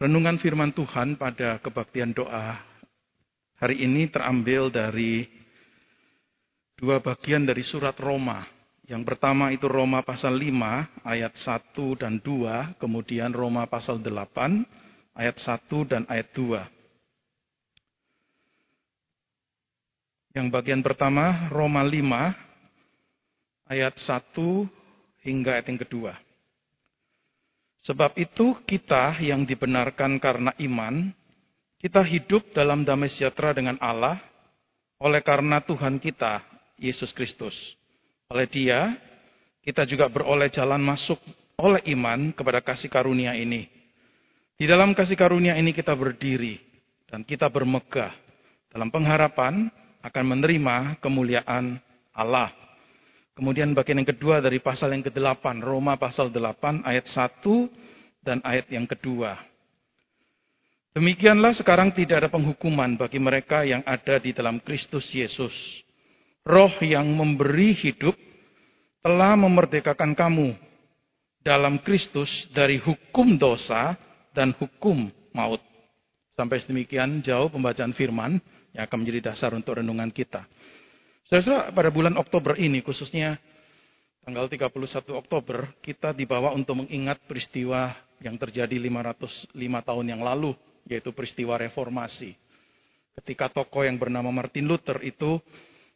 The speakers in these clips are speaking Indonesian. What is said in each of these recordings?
Renungan firman Tuhan pada kebaktian doa hari ini terambil dari dua bagian dari surat Roma. Yang pertama itu Roma pasal 5 ayat 1 dan 2, kemudian Roma pasal 8 ayat 1 dan ayat 2. Yang bagian pertama Roma 5 ayat 1 hingga ayat yang kedua. Sebab itu kita yang dibenarkan karena iman, kita hidup dalam damai sejahtera dengan Allah oleh karena Tuhan kita, Yesus Kristus. Oleh dia, kita juga beroleh jalan masuk oleh iman kepada kasih karunia ini. Di dalam kasih karunia ini kita berdiri dan kita bermegah dalam pengharapan akan menerima kemuliaan Allah. Kemudian bagian yang kedua dari pasal yang ke-8, Roma pasal 8 ayat 1 dan ayat yang kedua. Demikianlah sekarang tidak ada penghukuman bagi mereka yang ada di dalam Kristus Yesus. Roh yang memberi hidup telah memerdekakan kamu dalam Kristus dari hukum dosa dan hukum maut. Sampai sedemikian jauh pembacaan firman yang akan menjadi dasar untuk renungan kita. Saudara, pada bulan Oktober ini khususnya tanggal 31 Oktober kita dibawa untuk mengingat peristiwa yang terjadi 505 tahun yang lalu yaitu peristiwa reformasi. Ketika tokoh yang bernama Martin Luther itu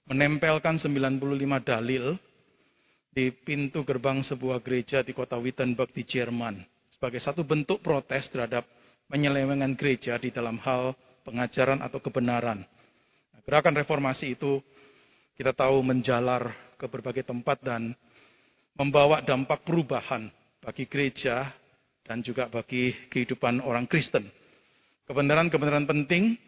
menempelkan 95 dalil di pintu gerbang sebuah gereja di kota Wittenberg di Jerman sebagai satu bentuk protes terhadap penyelewengan gereja di dalam hal pengajaran atau kebenaran. Gerakan reformasi itu kita tahu menjalar ke berbagai tempat dan membawa dampak perubahan bagi gereja dan juga bagi kehidupan orang Kristen. Kebenaran-kebenaran penting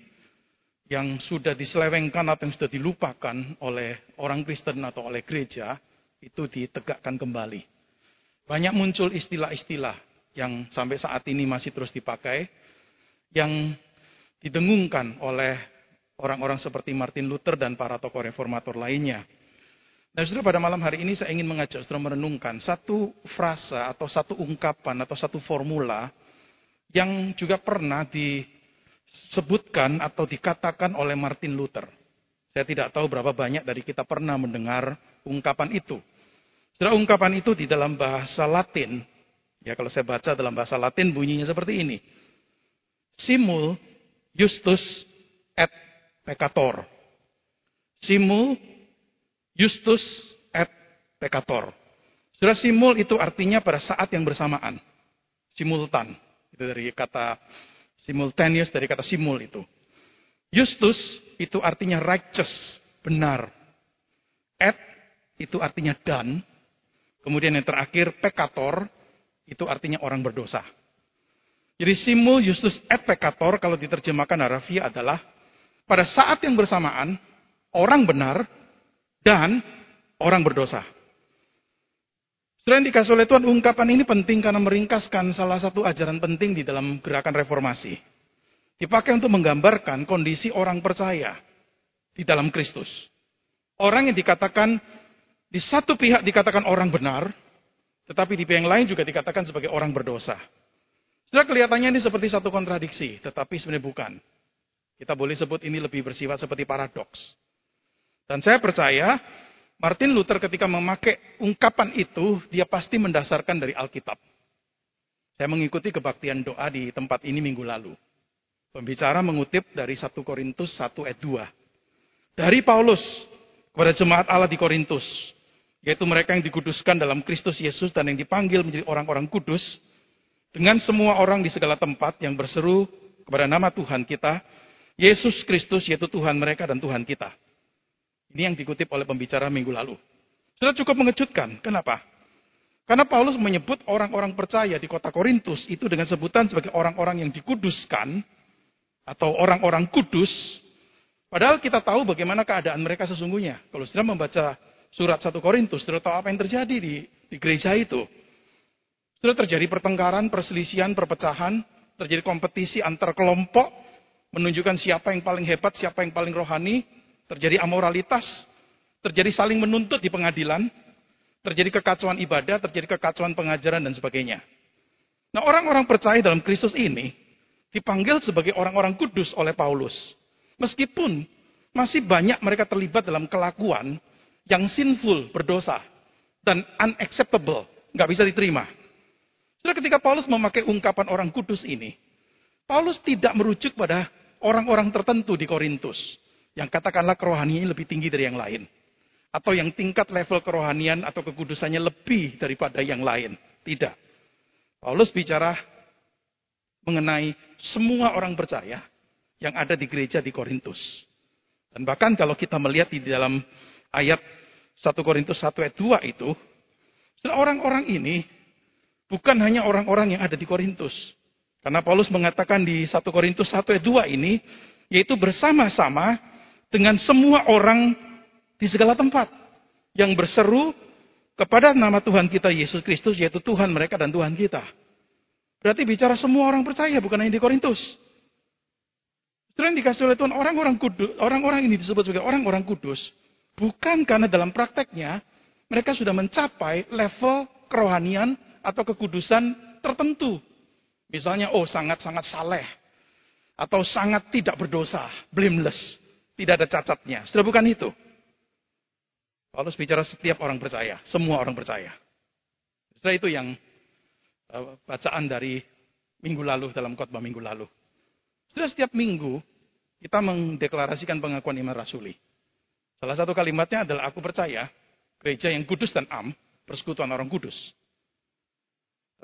yang sudah diselewengkan atau yang sudah dilupakan oleh orang Kristen atau oleh gereja itu ditegakkan kembali. Banyak muncul istilah-istilah yang sampai saat ini masih terus dipakai yang didengungkan oleh orang-orang seperti Martin Luther dan para tokoh reformator lainnya. Nah, saudara pada malam hari ini saya ingin mengajak saudara merenungkan satu frasa atau satu ungkapan atau satu formula yang juga pernah disebutkan atau dikatakan oleh Martin Luther. Saya tidak tahu berapa banyak dari kita pernah mendengar ungkapan itu. Saudara, ungkapan itu di dalam bahasa Latin, ya kalau saya baca dalam bahasa Latin bunyinya seperti ini. Simul justus et peccator. Simul justus et peccator. Saudara simul itu artinya pada saat yang bersamaan. Simultan. Itu dari kata simultaneous dari kata simul itu. Justus itu artinya righteous, benar. Et itu artinya dan. Kemudian yang terakhir peccator itu artinya orang berdosa. Jadi simul justus et peccator kalau diterjemahkan harafiah adalah pada saat yang bersamaan orang benar dan orang berdosa. Selain dikasih oleh Tuhan, ungkapan ini penting karena meringkaskan salah satu ajaran penting di dalam gerakan reformasi. Dipakai untuk menggambarkan kondisi orang percaya di dalam Kristus. Orang yang dikatakan di satu pihak dikatakan orang benar, tetapi di pihak lain juga dikatakan sebagai orang berdosa. Sudah kelihatannya ini seperti satu kontradiksi, tetapi sebenarnya bukan. Kita boleh sebut ini lebih bersifat seperti paradoks. Dan saya percaya Martin Luther ketika memakai ungkapan itu, dia pasti mendasarkan dari Alkitab. Saya mengikuti kebaktian doa di tempat ini minggu lalu. Pembicara mengutip dari 1 Korintus 1 ayat 2. Dari Paulus kepada jemaat Allah di Korintus, yaitu mereka yang dikuduskan dalam Kristus Yesus dan yang dipanggil menjadi orang-orang kudus, dengan semua orang di segala tempat yang berseru kepada nama Tuhan kita, Yesus Kristus yaitu Tuhan mereka dan Tuhan kita. Ini yang dikutip oleh pembicara minggu lalu. Sudah cukup mengejutkan. Kenapa? Karena Paulus menyebut orang-orang percaya di kota Korintus itu dengan sebutan sebagai orang-orang yang dikuduskan atau orang-orang kudus. Padahal kita tahu bagaimana keadaan mereka sesungguhnya. Kalau sudah membaca surat 1 Korintus, sudah tahu apa yang terjadi di, di gereja itu. Sudah terjadi pertengkaran, perselisihan, perpecahan, terjadi kompetisi antar kelompok, menunjukkan siapa yang paling hebat, siapa yang paling rohani, terjadi amoralitas, terjadi saling menuntut di pengadilan, terjadi kekacauan ibadah, terjadi kekacauan pengajaran dan sebagainya. Nah, orang-orang percaya dalam Kristus ini dipanggil sebagai orang-orang kudus oleh Paulus. Meskipun masih banyak mereka terlibat dalam kelakuan yang sinful, berdosa, dan unacceptable, nggak bisa diterima. Sudah ketika Paulus memakai ungkapan orang kudus ini, Paulus tidak merujuk pada orang-orang tertentu di Korintus yang katakanlah kerohaniannya lebih tinggi dari yang lain. Atau yang tingkat level kerohanian atau kekudusannya lebih daripada yang lain. Tidak. Paulus bicara mengenai semua orang percaya yang ada di gereja di Korintus. Dan bahkan kalau kita melihat di dalam ayat 1 Korintus 1 ayat 2 itu, orang-orang ini bukan hanya orang-orang yang ada di Korintus. Karena Paulus mengatakan di 1 Korintus 1 ayat 2 ini, yaitu bersama-sama dengan semua orang di segala tempat yang berseru kepada nama Tuhan kita Yesus Kristus, yaitu Tuhan mereka dan Tuhan kita. Berarti bicara semua orang percaya, bukan hanya di Korintus. Setelah dikasih oleh Tuhan orang-orang kudus, orang-orang ini disebut sebagai orang-orang kudus, bukan karena dalam prakteknya mereka sudah mencapai level kerohanian atau kekudusan tertentu. Misalnya, oh sangat-sangat saleh, atau sangat tidak berdosa, blameless, tidak ada cacatnya. Sudah bukan itu. Paulus bicara setiap orang percaya, semua orang percaya. Setelah itu yang uh, bacaan dari minggu lalu dalam khotbah minggu lalu. Sudah setiap minggu kita mendeklarasikan pengakuan iman rasuli. Salah satu kalimatnya adalah aku percaya gereja yang kudus dan am, persekutuan orang kudus.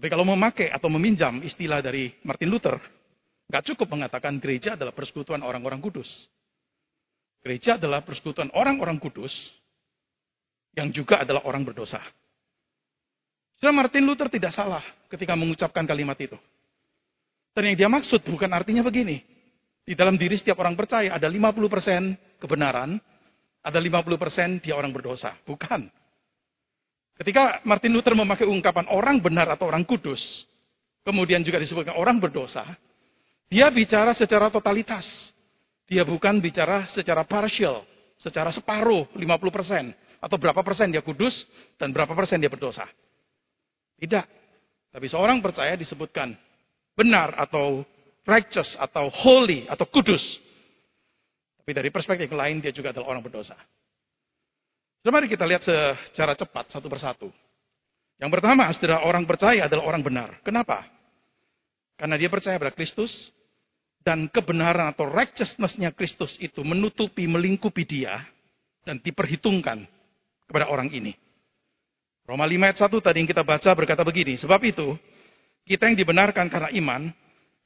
Tapi kalau memakai atau meminjam istilah dari Martin Luther, nggak cukup mengatakan gereja adalah persekutuan orang-orang kudus. Gereja adalah persekutuan orang-orang kudus yang juga adalah orang berdosa. Sudah Martin Luther tidak salah ketika mengucapkan kalimat itu. Dan yang dia maksud bukan artinya begini. Di dalam diri setiap orang percaya ada 50% kebenaran, ada 50% dia orang berdosa. Bukan. Ketika Martin Luther memakai ungkapan orang benar atau orang kudus, kemudian juga disebutkan orang berdosa, dia bicara secara totalitas. Dia bukan bicara secara partial, secara separuh, 50%. Atau berapa persen dia kudus dan berapa persen dia berdosa. Tidak. Tapi seorang percaya disebutkan benar atau righteous atau holy atau kudus. Tapi dari perspektif lain dia juga adalah orang berdosa. Mari kita lihat secara cepat satu persatu. Yang pertama, saudara orang percaya adalah orang benar. Kenapa? Karena dia percaya pada Kristus dan kebenaran atau righteousness-nya Kristus itu menutupi, melingkupi dia dan diperhitungkan kepada orang ini. Roma 5 ayat 1 tadi yang kita baca berkata begini, sebab itu kita yang dibenarkan karena iman,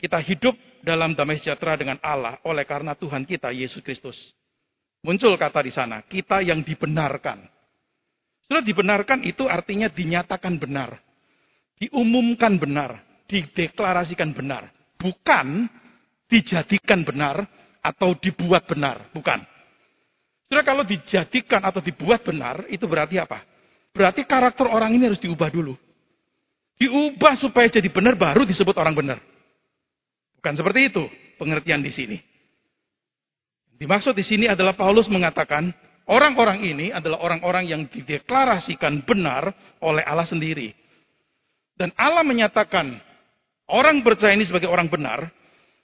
kita hidup dalam damai sejahtera dengan Allah oleh karena Tuhan kita Yesus Kristus. Muncul kata di sana, kita yang dibenarkan. Sudah dibenarkan itu artinya dinyatakan benar. Diumumkan benar, dideklarasikan benar. Bukan dijadikan benar atau dibuat benar. Bukan. Sudah kalau dijadikan atau dibuat benar, itu berarti apa? Berarti karakter orang ini harus diubah dulu. Diubah supaya jadi benar baru disebut orang benar. Bukan seperti itu pengertian di sini. Dimaksud di sini adalah Paulus mengatakan orang-orang ini adalah orang-orang yang dideklarasikan benar oleh Allah sendiri. Dan Allah menyatakan orang percaya ini sebagai orang benar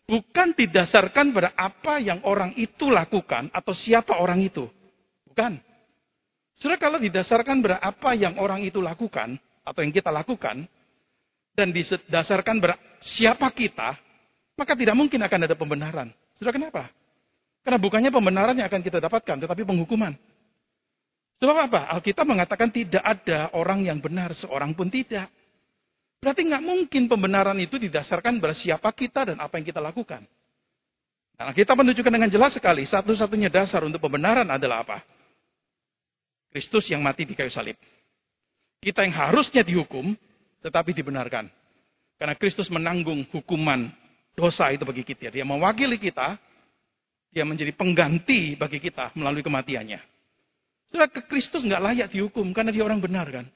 bukan didasarkan pada apa yang orang itu lakukan atau siapa orang itu. Bukan. Sudah kalau didasarkan pada apa yang orang itu lakukan atau yang kita lakukan, dan didasarkan ber siapa kita, maka tidak mungkin akan ada pembenaran. Sudah kenapa? Karena bukannya pembenaran yang akan kita dapatkan, tetapi penghukuman. Sebab apa? Alkitab mengatakan tidak ada orang yang benar, seorang pun tidak. Berarti nggak mungkin pembenaran itu didasarkan pada siapa kita dan apa yang kita lakukan. Nah, kita menunjukkan dengan jelas sekali, satu-satunya dasar untuk pembenaran adalah apa? Kristus yang mati di kayu salib. Kita yang harusnya dihukum, tetapi dibenarkan. Karena Kristus menanggung hukuman dosa itu bagi kita. Dia mewakili kita, dia menjadi pengganti bagi kita melalui kematiannya. Sudah ke Kristus nggak layak dihukum karena dia orang benar kan.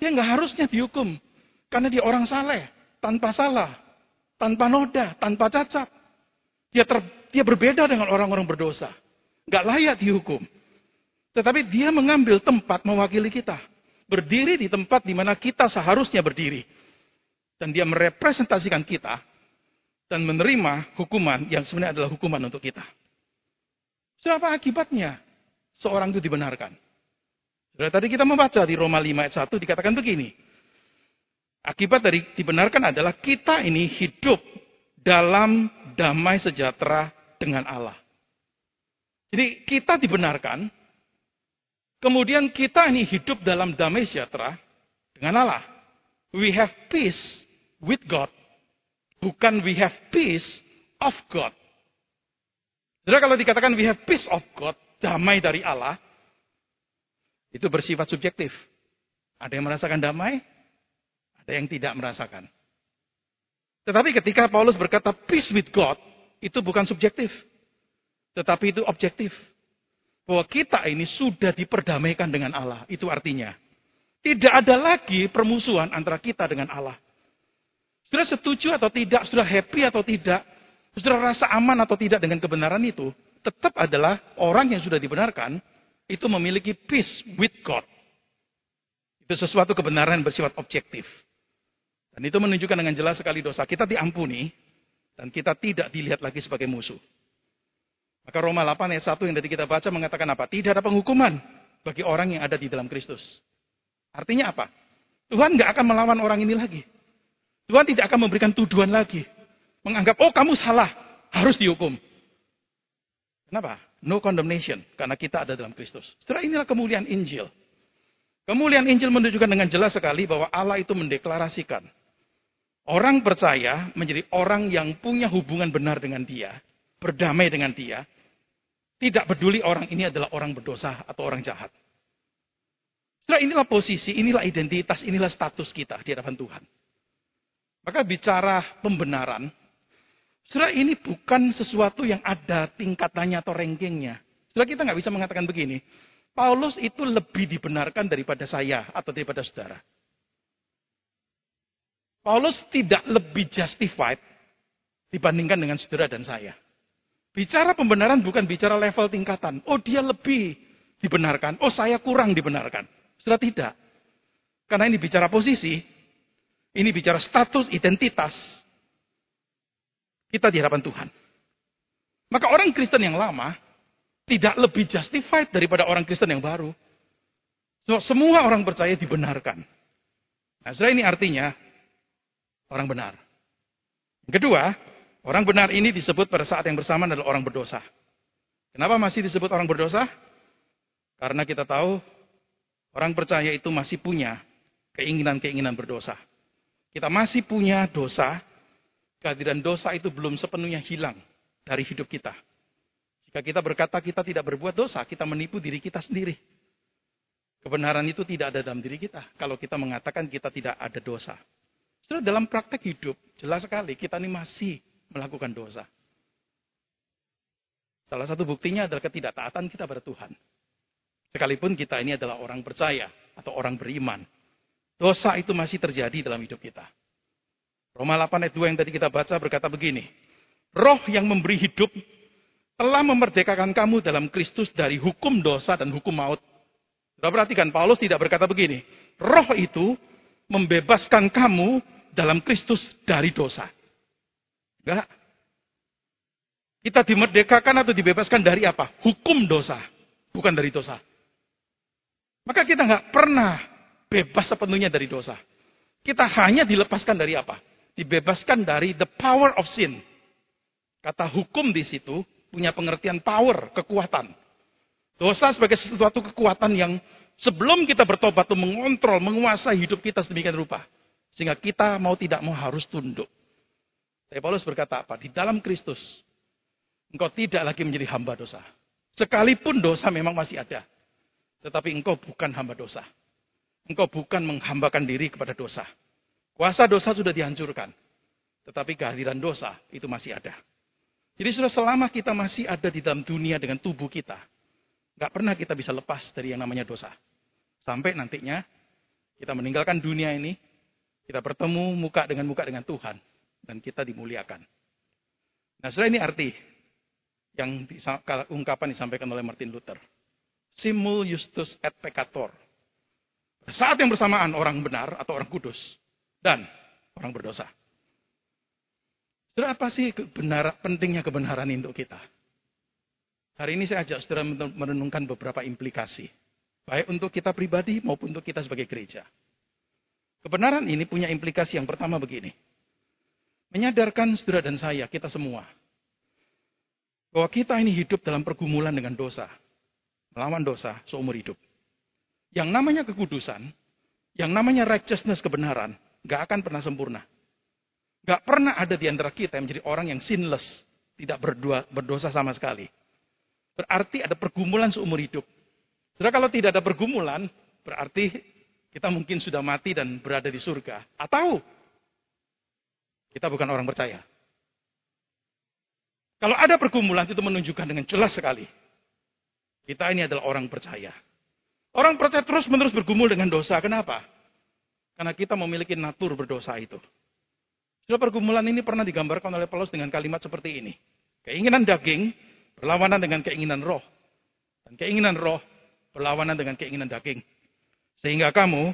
Dia nggak harusnya dihukum karena dia orang saleh, tanpa salah, tanpa noda, tanpa cacat. Dia ter, dia berbeda dengan orang-orang berdosa. Nggak layak dihukum. Tetapi dia mengambil tempat mewakili kita. Berdiri di tempat di mana kita seharusnya berdiri. Dan dia merepresentasikan kita dan menerima hukuman yang sebenarnya adalah hukuman untuk kita. Sudah apa akibatnya seorang itu dibenarkan? Sudah tadi kita membaca di Roma 5 ayat 1 dikatakan begini. Akibat dari dibenarkan adalah kita ini hidup dalam damai sejahtera dengan Allah. Jadi kita dibenarkan, kemudian kita ini hidup dalam damai sejahtera dengan Allah. We have peace with God Bukan we have peace of God. Jadi kalau dikatakan we have peace of God, damai dari Allah, itu bersifat subjektif. Ada yang merasakan damai, ada yang tidak merasakan. Tetapi ketika Paulus berkata peace with God, itu bukan subjektif. Tetapi itu objektif. Bahwa kita ini sudah diperdamaikan dengan Allah. Itu artinya. Tidak ada lagi permusuhan antara kita dengan Allah. Saudara setuju atau tidak, sudah happy atau tidak, sudah rasa aman atau tidak dengan kebenaran itu, tetap adalah orang yang sudah dibenarkan, itu memiliki peace with God. Itu sesuatu kebenaran yang bersifat objektif. Dan itu menunjukkan dengan jelas sekali dosa kita diampuni, dan kita tidak dilihat lagi sebagai musuh. Maka Roma 8 ayat 1 yang tadi kita baca mengatakan apa? Tidak ada penghukuman bagi orang yang ada di dalam Kristus. Artinya apa? Tuhan nggak akan melawan orang ini lagi. Tuhan tidak akan memberikan tuduhan lagi. Menganggap, oh kamu salah, harus dihukum. Kenapa? No condemnation, karena kita ada dalam Kristus. Setelah inilah kemuliaan Injil. Kemuliaan Injil menunjukkan dengan jelas sekali bahwa Allah itu mendeklarasikan. Orang percaya menjadi orang yang punya hubungan benar dengan dia. Berdamai dengan dia. Tidak peduli orang ini adalah orang berdosa atau orang jahat. Setelah inilah posisi, inilah identitas, inilah status kita di hadapan Tuhan. Maka bicara pembenaran, setelah ini bukan sesuatu yang ada tingkatannya atau rankingnya. Setelah kita nggak bisa mengatakan begini, Paulus itu lebih dibenarkan daripada saya atau daripada saudara. Paulus tidak lebih justified dibandingkan dengan saudara dan saya. Bicara pembenaran bukan bicara level tingkatan. Oh dia lebih dibenarkan. Oh saya kurang dibenarkan. Sudah tidak. Karena ini bicara posisi, ini bicara status, identitas. Kita di hadapan Tuhan. Maka orang Kristen yang lama tidak lebih justified daripada orang Kristen yang baru. So, semua orang percaya dibenarkan. Nah, ini artinya orang benar. Kedua, orang benar ini disebut pada saat yang bersamaan adalah orang berdosa. Kenapa masih disebut orang berdosa? Karena kita tahu orang percaya itu masih punya keinginan-keinginan berdosa. Kita masih punya dosa, kehadiran dosa itu belum sepenuhnya hilang dari hidup kita. Jika kita berkata kita tidak berbuat dosa, kita menipu diri kita sendiri. Kebenaran itu tidak ada dalam diri kita. Kalau kita mengatakan kita tidak ada dosa. Setelah dalam praktek hidup, jelas sekali kita ini masih melakukan dosa. Salah satu buktinya adalah ketidaktaatan kita pada Tuhan. Sekalipun kita ini adalah orang percaya atau orang beriman. Dosa itu masih terjadi dalam hidup kita. Roma 8 ayat 2 yang tadi kita baca berkata begini. Roh yang memberi hidup telah memerdekakan kamu dalam Kristus dari hukum dosa dan hukum maut. Sudah perhatikan, Paulus tidak berkata begini. Roh itu membebaskan kamu dalam Kristus dari dosa. Enggak. Kita dimerdekakan atau dibebaskan dari apa? Hukum dosa. Bukan dari dosa. Maka kita nggak pernah bebas sepenuhnya dari dosa. Kita hanya dilepaskan dari apa? Dibebaskan dari the power of sin. Kata hukum di situ punya pengertian power, kekuatan. Dosa sebagai sesuatu kekuatan yang sebelum kita bertobat itu mengontrol, menguasai hidup kita sedemikian rupa. Sehingga kita mau tidak mau harus tunduk. Tapi Paulus berkata apa? Di dalam Kristus, engkau tidak lagi menjadi hamba dosa. Sekalipun dosa memang masih ada. Tetapi engkau bukan hamba dosa. Engkau bukan menghambakan diri kepada dosa. Kuasa dosa sudah dihancurkan. Tetapi kehadiran dosa itu masih ada. Jadi sudah selama kita masih ada di dalam dunia dengan tubuh kita, nggak pernah kita bisa lepas dari yang namanya dosa. Sampai nantinya kita meninggalkan dunia ini, kita bertemu muka dengan muka dengan Tuhan, dan kita dimuliakan. Nah, sudah ini arti yang ungkapan disampaikan oleh Martin Luther. Simul justus et peccator. Saat yang bersamaan orang benar atau orang kudus dan orang berdosa. Saudara, apa sih kebenaran, pentingnya kebenaran untuk kita? Hari ini saya ajak saudara merenungkan beberapa implikasi. Baik untuk kita pribadi maupun untuk kita sebagai gereja. Kebenaran ini punya implikasi yang pertama begini. Menyadarkan saudara dan saya, kita semua. Bahwa kita ini hidup dalam pergumulan dengan dosa. Melawan dosa seumur hidup. Yang namanya kekudusan, yang namanya righteousness kebenaran, gak akan pernah sempurna. Gak pernah ada di antara kita yang menjadi orang yang sinless, tidak berdua, berdosa sama sekali. Berarti ada pergumulan seumur hidup. Saudara kalau tidak ada pergumulan, berarti kita mungkin sudah mati dan berada di surga. Atau kita bukan orang percaya. Kalau ada pergumulan itu menunjukkan dengan jelas sekali. Kita ini adalah orang percaya. Orang percaya terus-menerus bergumul dengan dosa. Kenapa? Karena kita memiliki natur berdosa itu. Sudah pergumulan ini pernah digambarkan oleh Paulus dengan kalimat seperti ini. Keinginan daging Berlawanan dengan keinginan roh. Dan keinginan roh berlawanan dengan keinginan daging. Sehingga kamu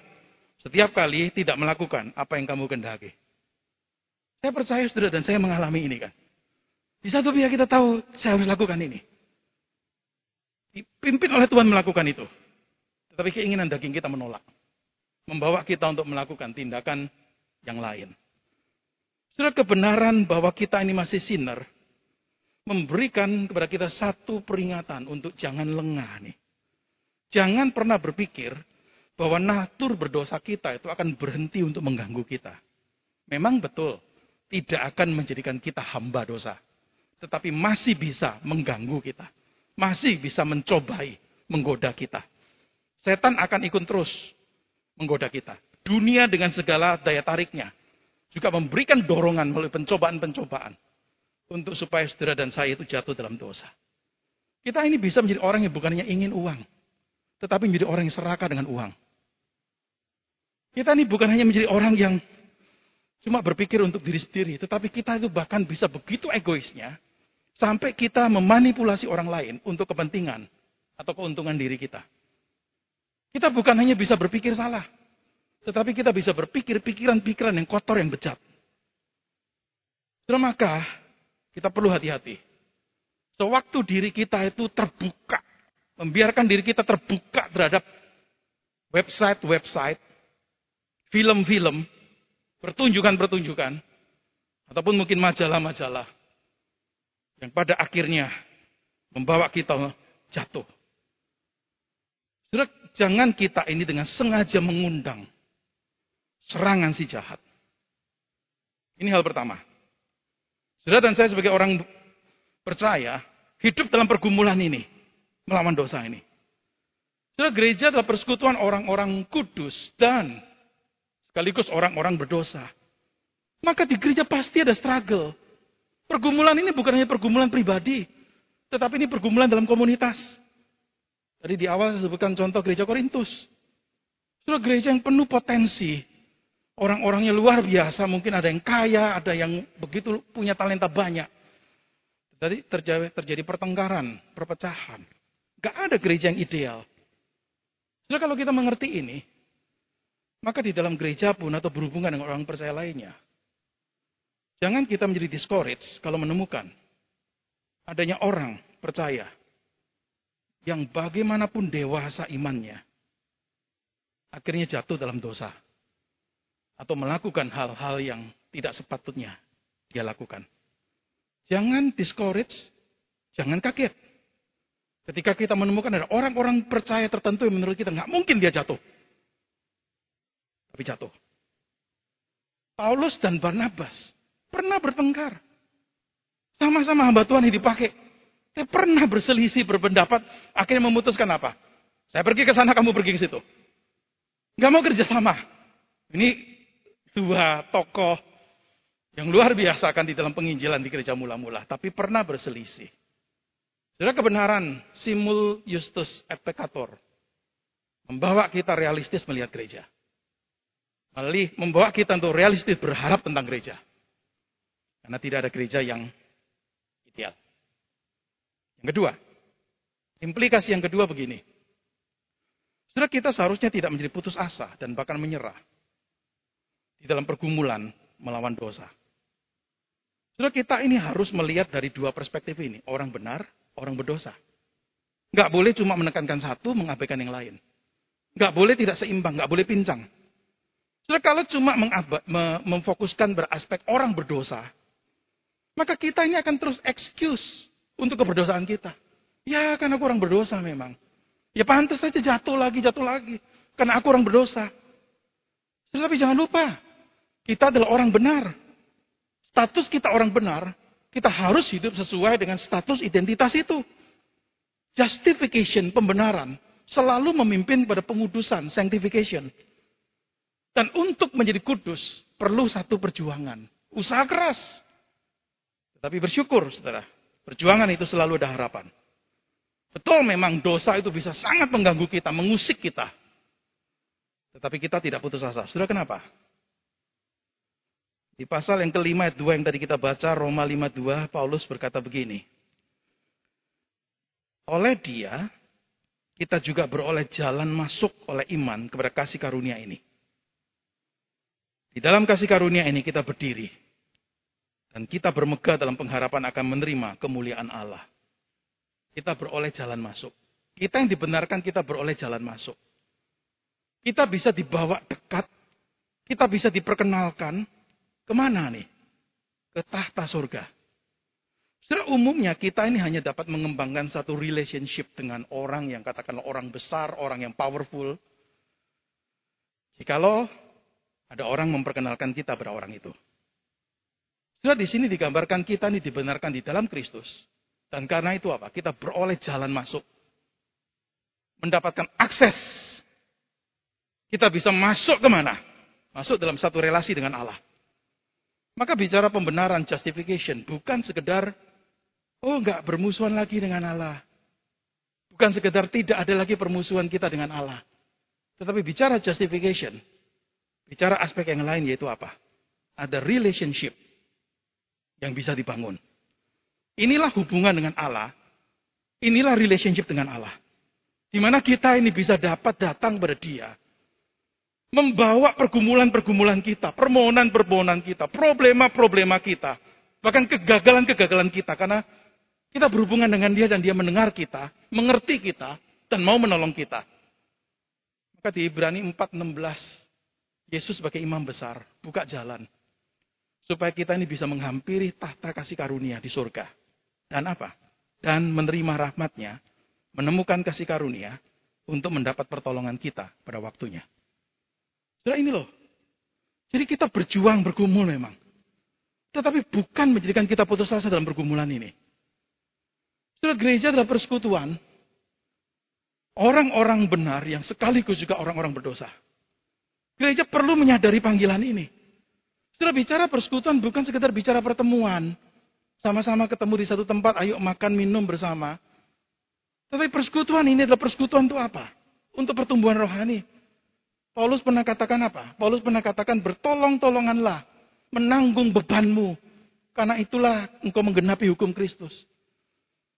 setiap kali tidak melakukan apa yang kamu kendaki. Saya percaya saudara dan saya mengalami ini kan. Di satu pihak kita tahu saya harus lakukan ini. Dipimpin oleh Tuhan melakukan itu. Tetapi keinginan daging kita menolak. Membawa kita untuk melakukan tindakan yang lain. Sudah kebenaran bahwa kita ini masih sinner memberikan kepada kita satu peringatan untuk jangan lengah nih. Jangan pernah berpikir bahwa natur berdosa kita itu akan berhenti untuk mengganggu kita. Memang betul, tidak akan menjadikan kita hamba dosa. Tetapi masih bisa mengganggu kita. Masih bisa mencobai, menggoda kita. Setan akan ikut terus menggoda kita. Dunia dengan segala daya tariknya juga memberikan dorongan melalui pencobaan-pencobaan untuk supaya saudara dan saya itu jatuh dalam dosa. Kita ini bisa menjadi orang yang bukannya ingin uang, tetapi menjadi orang yang serakah dengan uang. Kita ini bukan hanya menjadi orang yang cuma berpikir untuk diri sendiri, tetapi kita itu bahkan bisa begitu egoisnya sampai kita memanipulasi orang lain untuk kepentingan atau keuntungan diri kita. Kita bukan hanya bisa berpikir salah, tetapi kita bisa berpikir pikiran-pikiran yang kotor yang bejat. Maka kita perlu hati-hati. Sewaktu diri kita itu terbuka, membiarkan diri kita terbuka terhadap website-website, film-film, pertunjukan-pertunjukan, ataupun mungkin majalah-majalah yang pada akhirnya membawa kita jatuh. Sudah jangan kita ini dengan sengaja mengundang serangan si jahat. Ini hal pertama. Saudara dan saya sebagai orang percaya, hidup dalam pergumulan ini, melawan dosa ini. Saudara, gereja adalah persekutuan orang-orang kudus dan sekaligus orang-orang berdosa. Maka di gereja pasti ada struggle. Pergumulan ini bukan hanya pergumulan pribadi, tetapi ini pergumulan dalam komunitas. Tadi di awal saya sebutkan contoh gereja Korintus. Saudara, gereja yang penuh potensi, Orang-orangnya luar biasa, mungkin ada yang kaya, ada yang begitu punya talenta banyak. Jadi terjadi, terjadi pertengkaran, perpecahan. Gak ada gereja yang ideal. Jadi kalau kita mengerti ini, maka di dalam gereja pun atau berhubungan dengan orang percaya lainnya, jangan kita menjadi discouraged kalau menemukan adanya orang percaya yang bagaimanapun dewasa imannya, akhirnya jatuh dalam dosa atau melakukan hal-hal yang tidak sepatutnya dia lakukan. Jangan discourage, jangan kaget. Ketika kita menemukan ada orang-orang percaya tertentu yang menurut kita nggak mungkin dia jatuh. Tapi jatuh. Paulus dan Barnabas pernah bertengkar. Sama-sama hamba Tuhan yang dipakai. Saya pernah berselisih, berpendapat, akhirnya memutuskan apa? Saya pergi ke sana, kamu pergi ke situ. Gak mau kerja sama. Ini dua tokoh yang luar biasa kan di dalam penginjilan di gereja mula-mula, tapi pernah berselisih. Saudara kebenaran simul justus et peccator membawa kita realistis melihat gereja. Malih membawa kita untuk realistis berharap tentang gereja. Karena tidak ada gereja yang ideal. Yang kedua, implikasi yang kedua begini. Saudara kita seharusnya tidak menjadi putus asa dan bahkan menyerah di dalam pergumulan melawan dosa. Saudara kita ini harus melihat dari dua perspektif ini. Orang benar, orang berdosa. Nggak boleh cuma menekankan satu, mengabaikan yang lain. Nggak boleh tidak seimbang, nggak boleh pincang. Saudara kalau cuma memfokuskan beraspek orang berdosa, maka kita ini akan terus excuse untuk keberdosaan kita. Ya karena aku orang berdosa memang. Ya pantas saja jatuh lagi, jatuh lagi. Karena aku orang berdosa. Tetapi jangan lupa, kita adalah orang benar. Status kita orang benar, kita harus hidup sesuai dengan status identitas itu. Justification, pembenaran, selalu memimpin pada pengudusan, sanctification. Dan untuk menjadi kudus, perlu satu perjuangan. Usaha keras. Tapi bersyukur, saudara. Perjuangan itu selalu ada harapan. Betul memang dosa itu bisa sangat mengganggu kita, mengusik kita. Tetapi kita tidak putus asa. Sudah kenapa? Di pasal yang kelima ayat 2 yang tadi kita baca, Roma 52, Paulus berkata begini. Oleh dia, kita juga beroleh jalan masuk oleh iman kepada kasih karunia ini. Di dalam kasih karunia ini kita berdiri. Dan kita bermegah dalam pengharapan akan menerima kemuliaan Allah. Kita beroleh jalan masuk. Kita yang dibenarkan kita beroleh jalan masuk. Kita bisa dibawa dekat. Kita bisa diperkenalkan. Ke mana nih? Ke tahta surga. Secara umumnya kita ini hanya dapat mengembangkan satu relationship dengan orang yang katakanlah orang besar, orang yang powerful. Jikalau ada orang memperkenalkan kita pada orang itu. Sudah di sini digambarkan kita ini dibenarkan di dalam Kristus. Dan karena itu apa? Kita beroleh jalan masuk. Mendapatkan akses. Kita bisa masuk ke mana? Masuk dalam satu relasi dengan Allah. Maka bicara pembenaran, justification, bukan sekedar, oh enggak bermusuhan lagi dengan Allah. Bukan sekedar tidak ada lagi permusuhan kita dengan Allah. Tetapi bicara justification, bicara aspek yang lain yaitu apa? Ada relationship yang bisa dibangun. Inilah hubungan dengan Allah. Inilah relationship dengan Allah. Di mana kita ini bisa dapat datang pada dia. Membawa pergumulan-pergumulan kita, permohonan-permohonan kita, problema-problema kita. Bahkan kegagalan-kegagalan kita. Karena kita berhubungan dengan dia dan dia mendengar kita, mengerti kita, dan mau menolong kita. Maka di Ibrani 4.16, Yesus sebagai imam besar, buka jalan. Supaya kita ini bisa menghampiri tahta kasih karunia di surga. Dan apa? Dan menerima rahmatnya, menemukan kasih karunia untuk mendapat pertolongan kita pada waktunya. Sudah ini loh. Jadi kita berjuang bergumul memang. Tetapi bukan menjadikan kita putus asa dalam pergumulan ini. Sudah gereja adalah persekutuan orang-orang benar yang sekaligus juga orang-orang berdosa. Gereja perlu menyadari panggilan ini. Sudah bicara persekutuan bukan sekedar bicara pertemuan. Sama-sama ketemu di satu tempat, ayo makan, minum bersama. Tapi persekutuan ini adalah persekutuan untuk apa? Untuk pertumbuhan rohani. Paulus pernah katakan apa? Paulus pernah katakan bertolong-tolonganlah. Menanggung bebanmu. Karena itulah engkau menggenapi hukum Kristus.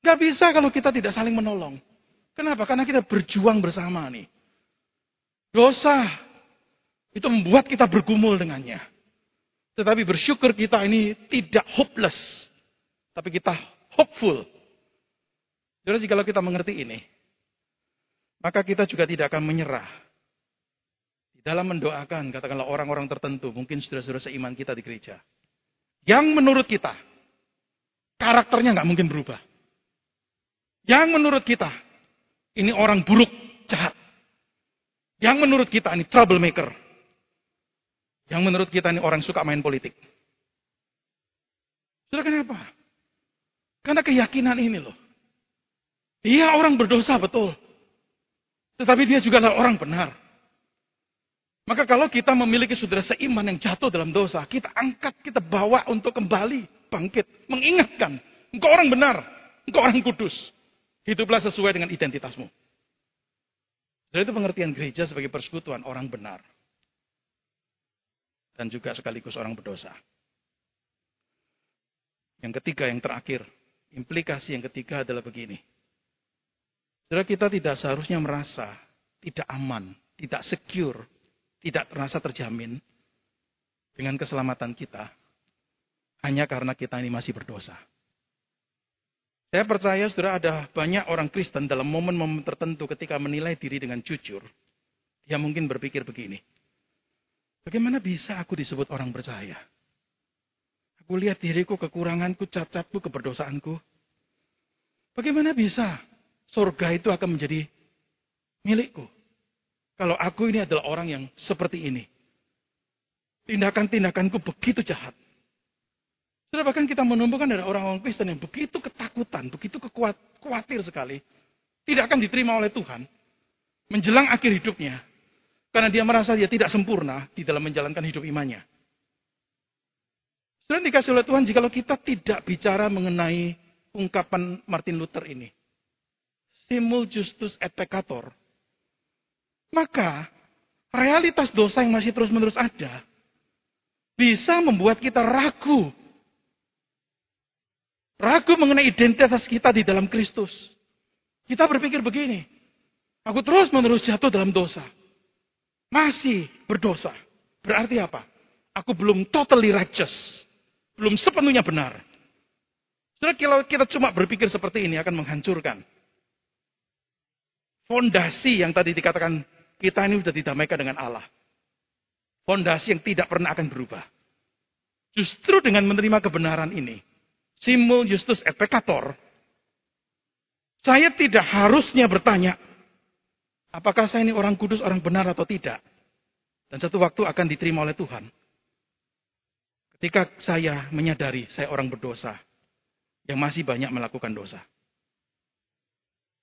Gak bisa kalau kita tidak saling menolong. Kenapa? Karena kita berjuang bersama nih. Dosa itu membuat kita bergumul dengannya. Tetapi bersyukur kita ini tidak hopeless. Tapi kita hopeful. Jadi jika kita mengerti ini, maka kita juga tidak akan menyerah. Di dalam mendoakan, katakanlah orang-orang tertentu, mungkin saudara-saudara seiman kita di gereja. Yang menurut kita, karakternya nggak mungkin berubah. Yang menurut kita, ini orang buruk, jahat. Yang menurut kita ini troublemaker. Yang menurut kita ini orang suka main politik. Sudah kenapa? Karena keyakinan ini loh. Iya orang berdosa betul. Tetapi dia juga adalah orang benar. Maka kalau kita memiliki saudara seiman yang jatuh dalam dosa, kita angkat, kita bawa untuk kembali bangkit. Mengingatkan, engkau orang benar, engkau orang kudus. Hiduplah sesuai dengan identitasmu. Jadi itu pengertian gereja sebagai persekutuan orang benar. Dan juga sekaligus orang berdosa. Yang ketiga, yang terakhir, Implikasi yang ketiga adalah begini. Saudara kita tidak seharusnya merasa tidak aman, tidak secure, tidak merasa terjamin dengan keselamatan kita. hanya karena kita ini masih berdosa. Saya percaya saudara ada banyak orang Kristen dalam momen-momen tertentu ketika menilai diri dengan jujur. Dia mungkin berpikir begini. Bagaimana bisa aku disebut orang percaya? Aku lihat diriku, kekuranganku, cacatku, keberdosaanku. Bagaimana bisa surga itu akan menjadi milikku? Kalau aku ini adalah orang yang seperti ini. Tindakan-tindakanku begitu jahat. Sudah bahkan kita menemukan ada orang-orang Kristen yang begitu ketakutan, begitu kekuat, khawatir sekali. Tidak akan diterima oleh Tuhan. Menjelang akhir hidupnya. Karena dia merasa dia tidak sempurna di dalam menjalankan hidup imannya. Sudah dikasih oleh Tuhan, jikalau kita tidak bicara mengenai ungkapan Martin Luther ini. Simul justus et peccator. Maka realitas dosa yang masih terus-menerus ada bisa membuat kita ragu. Ragu mengenai identitas kita di dalam Kristus. Kita berpikir begini, aku terus-menerus jatuh dalam dosa. Masih berdosa. Berarti apa? Aku belum totally righteous. Belum sepenuhnya benar. Saudara, kalau kita cuma berpikir seperti ini akan menghancurkan. Fondasi yang tadi dikatakan kita ini sudah didamaikan dengan Allah. Fondasi yang tidak pernah akan berubah. Justru dengan menerima kebenaran ini, simul justus et peccator, saya tidak harusnya bertanya, apakah saya ini orang kudus, orang benar atau tidak. Dan satu waktu akan diterima oleh Tuhan. Ketika saya menyadari saya orang berdosa, yang masih banyak melakukan dosa.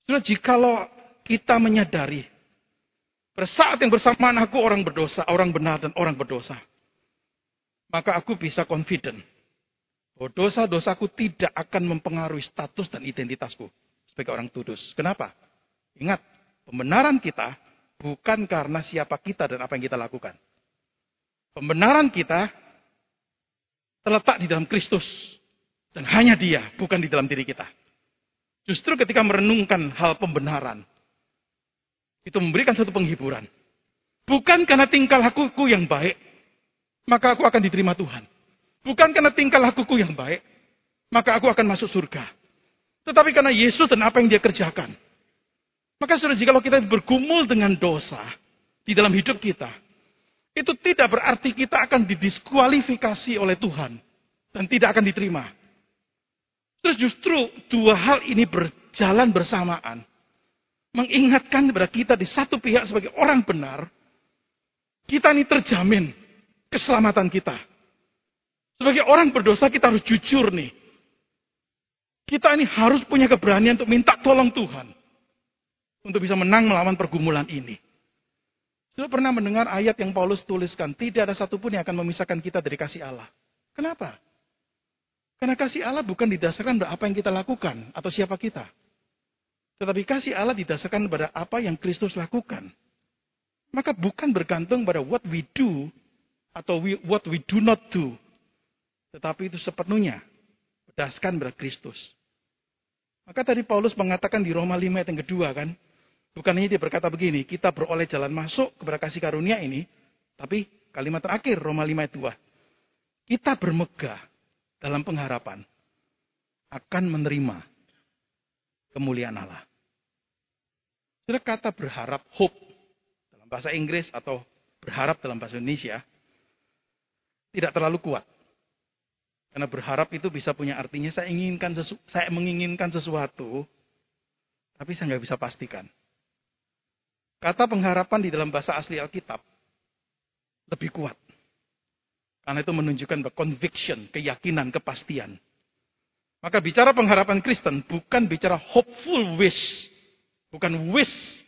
Sudah jikalau kita menyadari pada saat yang bersamaan aku orang berdosa, orang benar dan orang berdosa. Maka aku bisa confident bahwa dosa-dosaku tidak akan mempengaruhi status dan identitasku sebagai orang kudus. Kenapa? Ingat, pembenaran kita bukan karena siapa kita dan apa yang kita lakukan. Pembenaran kita terletak di dalam Kristus. Dan hanya dia, bukan di dalam diri kita. Justru ketika merenungkan hal pembenaran, itu memberikan satu penghiburan. Bukan karena tingkah lakuku yang baik, maka aku akan diterima Tuhan. Bukan karena tingkah lakuku yang baik, maka aku akan masuk surga. Tetapi karena Yesus dan apa yang dia kerjakan. Maka sudah jika kita bergumul dengan dosa di dalam hidup kita, itu tidak berarti kita akan didiskualifikasi oleh Tuhan dan tidak akan diterima. Terus justru dua hal ini berjalan bersamaan mengingatkan kepada kita di satu pihak sebagai orang benar, kita ini terjamin keselamatan kita. Sebagai orang berdosa kita harus jujur nih. Kita ini harus punya keberanian untuk minta tolong Tuhan. Untuk bisa menang melawan pergumulan ini. Sudah pernah mendengar ayat yang Paulus tuliskan, tidak ada satupun yang akan memisahkan kita dari kasih Allah. Kenapa? Karena kasih Allah bukan didasarkan pada apa yang kita lakukan atau siapa kita. Tetapi kasih Allah didasarkan pada apa yang Kristus lakukan. Maka bukan bergantung pada what we do atau we, what we do not do. Tetapi itu sepenuhnya berdasarkan pada Kristus. Maka tadi Paulus mengatakan di Roma 5 ayat yang kedua kan. Bukan hanya dia berkata begini, kita beroleh jalan masuk kepada kasih karunia ini. Tapi kalimat terakhir Roma 5 ayat 2. Kita bermegah dalam pengharapan akan menerima kemuliaan Allah. Sudah kata berharap, hope, dalam bahasa Inggris atau berharap dalam bahasa Indonesia, tidak terlalu kuat. Karena berharap itu bisa punya artinya saya inginkan sesu, saya menginginkan sesuatu, tapi saya nggak bisa pastikan. Kata pengharapan di dalam bahasa asli Alkitab lebih kuat. Karena itu menunjukkan conviction, keyakinan, kepastian. Maka bicara pengharapan Kristen bukan bicara hopeful wish, Bukan wish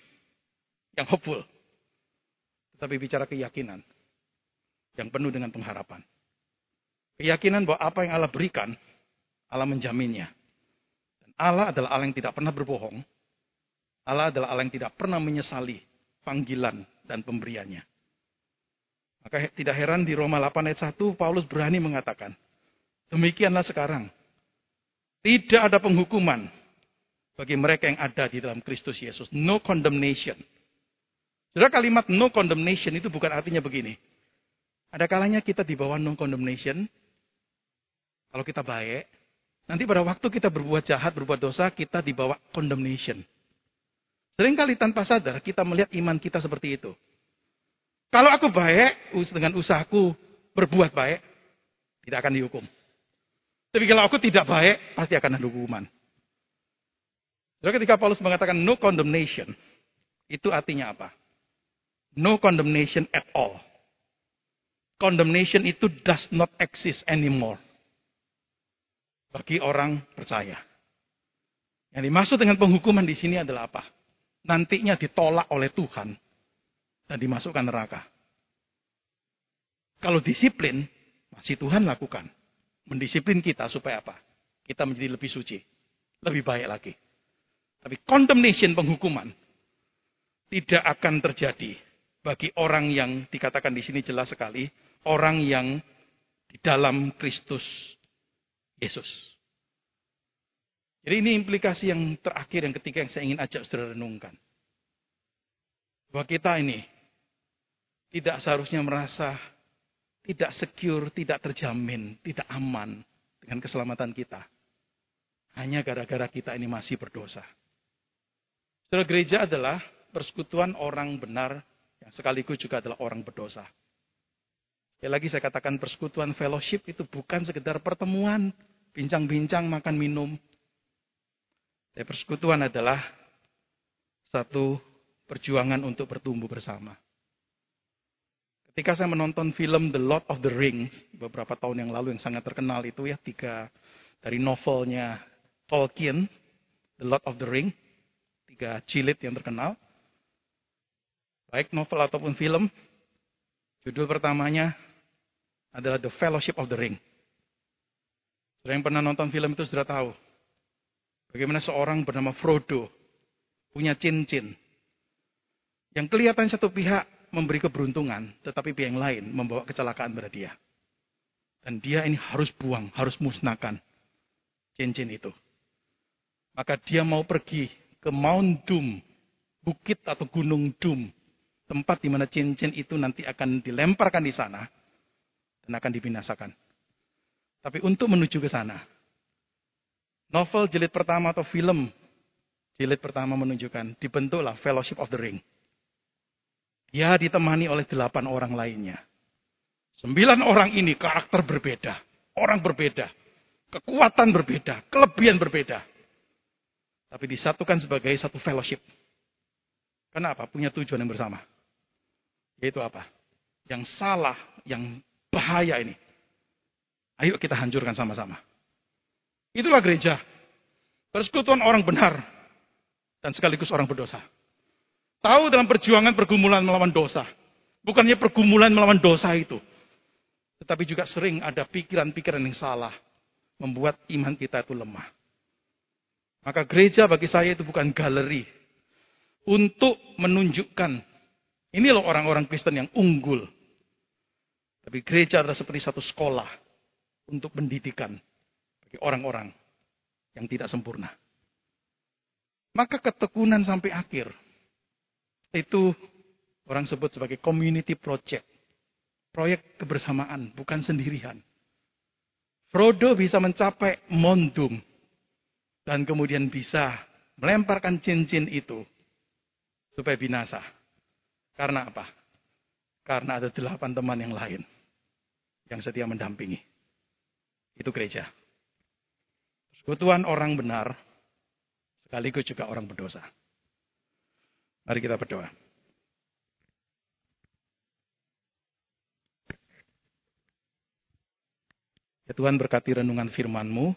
yang hopeful. Tetapi bicara keyakinan. Yang penuh dengan pengharapan. Keyakinan bahwa apa yang Allah berikan, Allah menjaminnya. Dan Allah adalah Allah yang tidak pernah berbohong. Allah adalah Allah yang tidak pernah menyesali panggilan dan pemberiannya. Maka tidak heran di Roma 8 ayat 1, Paulus berani mengatakan, demikianlah sekarang. Tidak ada penghukuman bagi mereka yang ada di dalam Kristus Yesus. No condemnation. Saudara kalimat no condemnation itu bukan artinya begini. Ada kalanya kita di bawah no condemnation. Kalau kita baik, nanti pada waktu kita berbuat jahat, berbuat dosa, kita dibawa condemnation. Seringkali tanpa sadar kita melihat iman kita seperti itu. Kalau aku baik, dengan usahaku berbuat baik, tidak akan dihukum. Tapi kalau aku tidak baik, pasti akan ada hukuman. Jadi ketika Paulus mengatakan no condemnation, itu artinya apa? No condemnation at all. Condemnation itu does not exist anymore. Bagi orang percaya. Yang dimaksud dengan penghukuman di sini adalah apa? Nantinya ditolak oleh Tuhan dan dimasukkan neraka. Kalau disiplin, masih Tuhan lakukan. Mendisiplin kita supaya apa? Kita menjadi lebih suci. Lebih baik lagi. Tapi condemnation penghukuman tidak akan terjadi bagi orang yang dikatakan di sini jelas sekali, orang yang di dalam Kristus Yesus. Jadi ini implikasi yang terakhir, yang ketiga yang saya ingin ajak saudara renungkan. Bahwa kita ini tidak seharusnya merasa tidak secure, tidak terjamin, tidak aman dengan keselamatan kita. Hanya gara-gara kita ini masih berdosa. Saudara gereja adalah persekutuan orang benar yang sekaligus juga adalah orang berdosa. Sekali lagi saya katakan persekutuan fellowship itu bukan sekedar pertemuan, bincang-bincang, makan minum. Tapi persekutuan adalah satu perjuangan untuk bertumbuh bersama. Ketika saya menonton film The Lord of the Rings beberapa tahun yang lalu yang sangat terkenal itu ya tiga dari novelnya Tolkien, The Lord of the Ring, tiga jilid yang terkenal. Baik novel ataupun film, judul pertamanya adalah The Fellowship of the Ring. Sudah yang pernah nonton film itu sudah tahu bagaimana seorang bernama Frodo punya cincin yang kelihatan satu pihak memberi keberuntungan, tetapi pihak yang lain membawa kecelakaan pada dia. Dan dia ini harus buang, harus musnahkan cincin itu. Maka dia mau pergi ke Mount Doom, bukit atau gunung Doom, tempat di mana cincin itu nanti akan dilemparkan di sana dan akan dibinasakan. Tapi untuk menuju ke sana, novel jilid pertama atau film jilid pertama menunjukkan dibentuklah Fellowship of the Ring. Dia ditemani oleh delapan orang lainnya. Sembilan orang ini karakter berbeda. Orang berbeda. Kekuatan berbeda. Kelebihan berbeda. Tapi disatukan sebagai satu fellowship. Kenapa? Punya tujuan yang bersama. Yaitu apa? Yang salah, yang bahaya ini. Ayo kita hancurkan sama-sama. Itulah gereja. Persekutuan orang benar. Dan sekaligus orang berdosa. Tahu dalam perjuangan pergumulan melawan dosa. Bukannya pergumulan melawan dosa itu. Tetapi juga sering ada pikiran-pikiran yang salah. Membuat iman kita itu lemah. Maka gereja bagi saya itu bukan galeri. Untuk menunjukkan. Ini loh orang-orang Kristen yang unggul. Tapi gereja adalah seperti satu sekolah. Untuk pendidikan. Orang-orang yang tidak sempurna. Maka ketekunan sampai akhir itu orang sebut sebagai community project. Proyek kebersamaan, bukan sendirian. Frodo bisa mencapai Mondum. Dan kemudian bisa melemparkan cincin itu. Supaya binasa. Karena apa? Karena ada delapan teman yang lain. Yang setia mendampingi. Itu gereja. Persekutuan orang benar. Sekaligus juga orang berdosa. Mari kita berdoa. Ya Tuhan berkati renungan firman-Mu.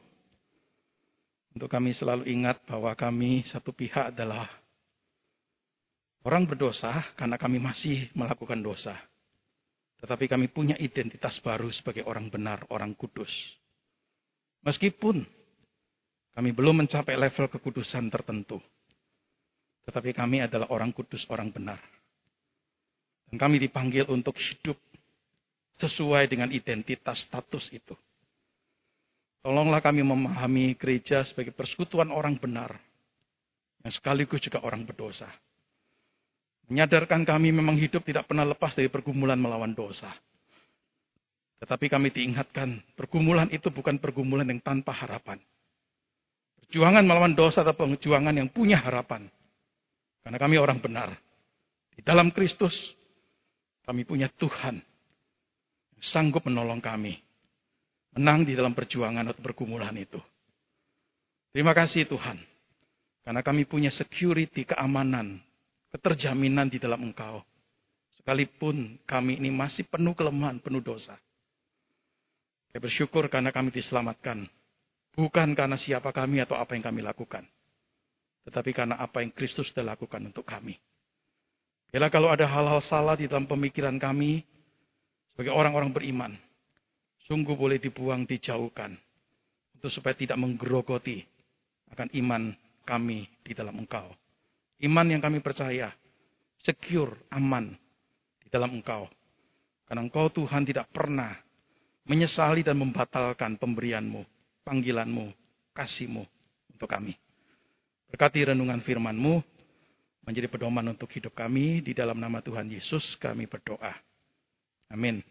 Untuk kami selalu ingat bahwa kami satu pihak adalah orang berdosa karena kami masih melakukan dosa. Tetapi kami punya identitas baru sebagai orang benar, orang kudus. Meskipun kami belum mencapai level kekudusan tertentu. Tetapi kami adalah orang kudus, orang benar. Dan kami dipanggil untuk hidup sesuai dengan identitas status itu. Tolonglah kami memahami gereja sebagai persekutuan orang benar. Yang sekaligus juga orang berdosa. Menyadarkan kami memang hidup tidak pernah lepas dari pergumulan melawan dosa. Tetapi kami diingatkan, pergumulan itu bukan pergumulan yang tanpa harapan. Perjuangan melawan dosa atau perjuangan yang punya harapan. Karena kami orang benar. Di dalam Kristus, kami punya Tuhan yang sanggup menolong kami. Menang di dalam perjuangan atau pergumulan itu. Terima kasih Tuhan. Karena kami punya security, keamanan, keterjaminan di dalam Engkau. Sekalipun kami ini masih penuh kelemahan, penuh dosa. Saya bersyukur karena kami diselamatkan. Bukan karena siapa kami atau apa yang kami lakukan. Tetapi karena apa yang Kristus telah lakukan untuk kami. Bila kalau ada hal-hal salah di dalam pemikiran kami, sebagai orang-orang beriman, sungguh boleh dibuang, dijauhkan. Untuk supaya tidak menggerogoti akan iman kami di dalam engkau. Iman yang kami percaya, secure, aman di dalam engkau. Karena engkau Tuhan tidak pernah menyesali dan membatalkan pemberianmu, panggilanmu, kasihmu untuk kami. Berkati renungan firmanmu menjadi pedoman untuk hidup kami. Di dalam nama Tuhan Yesus kami berdoa. Amin.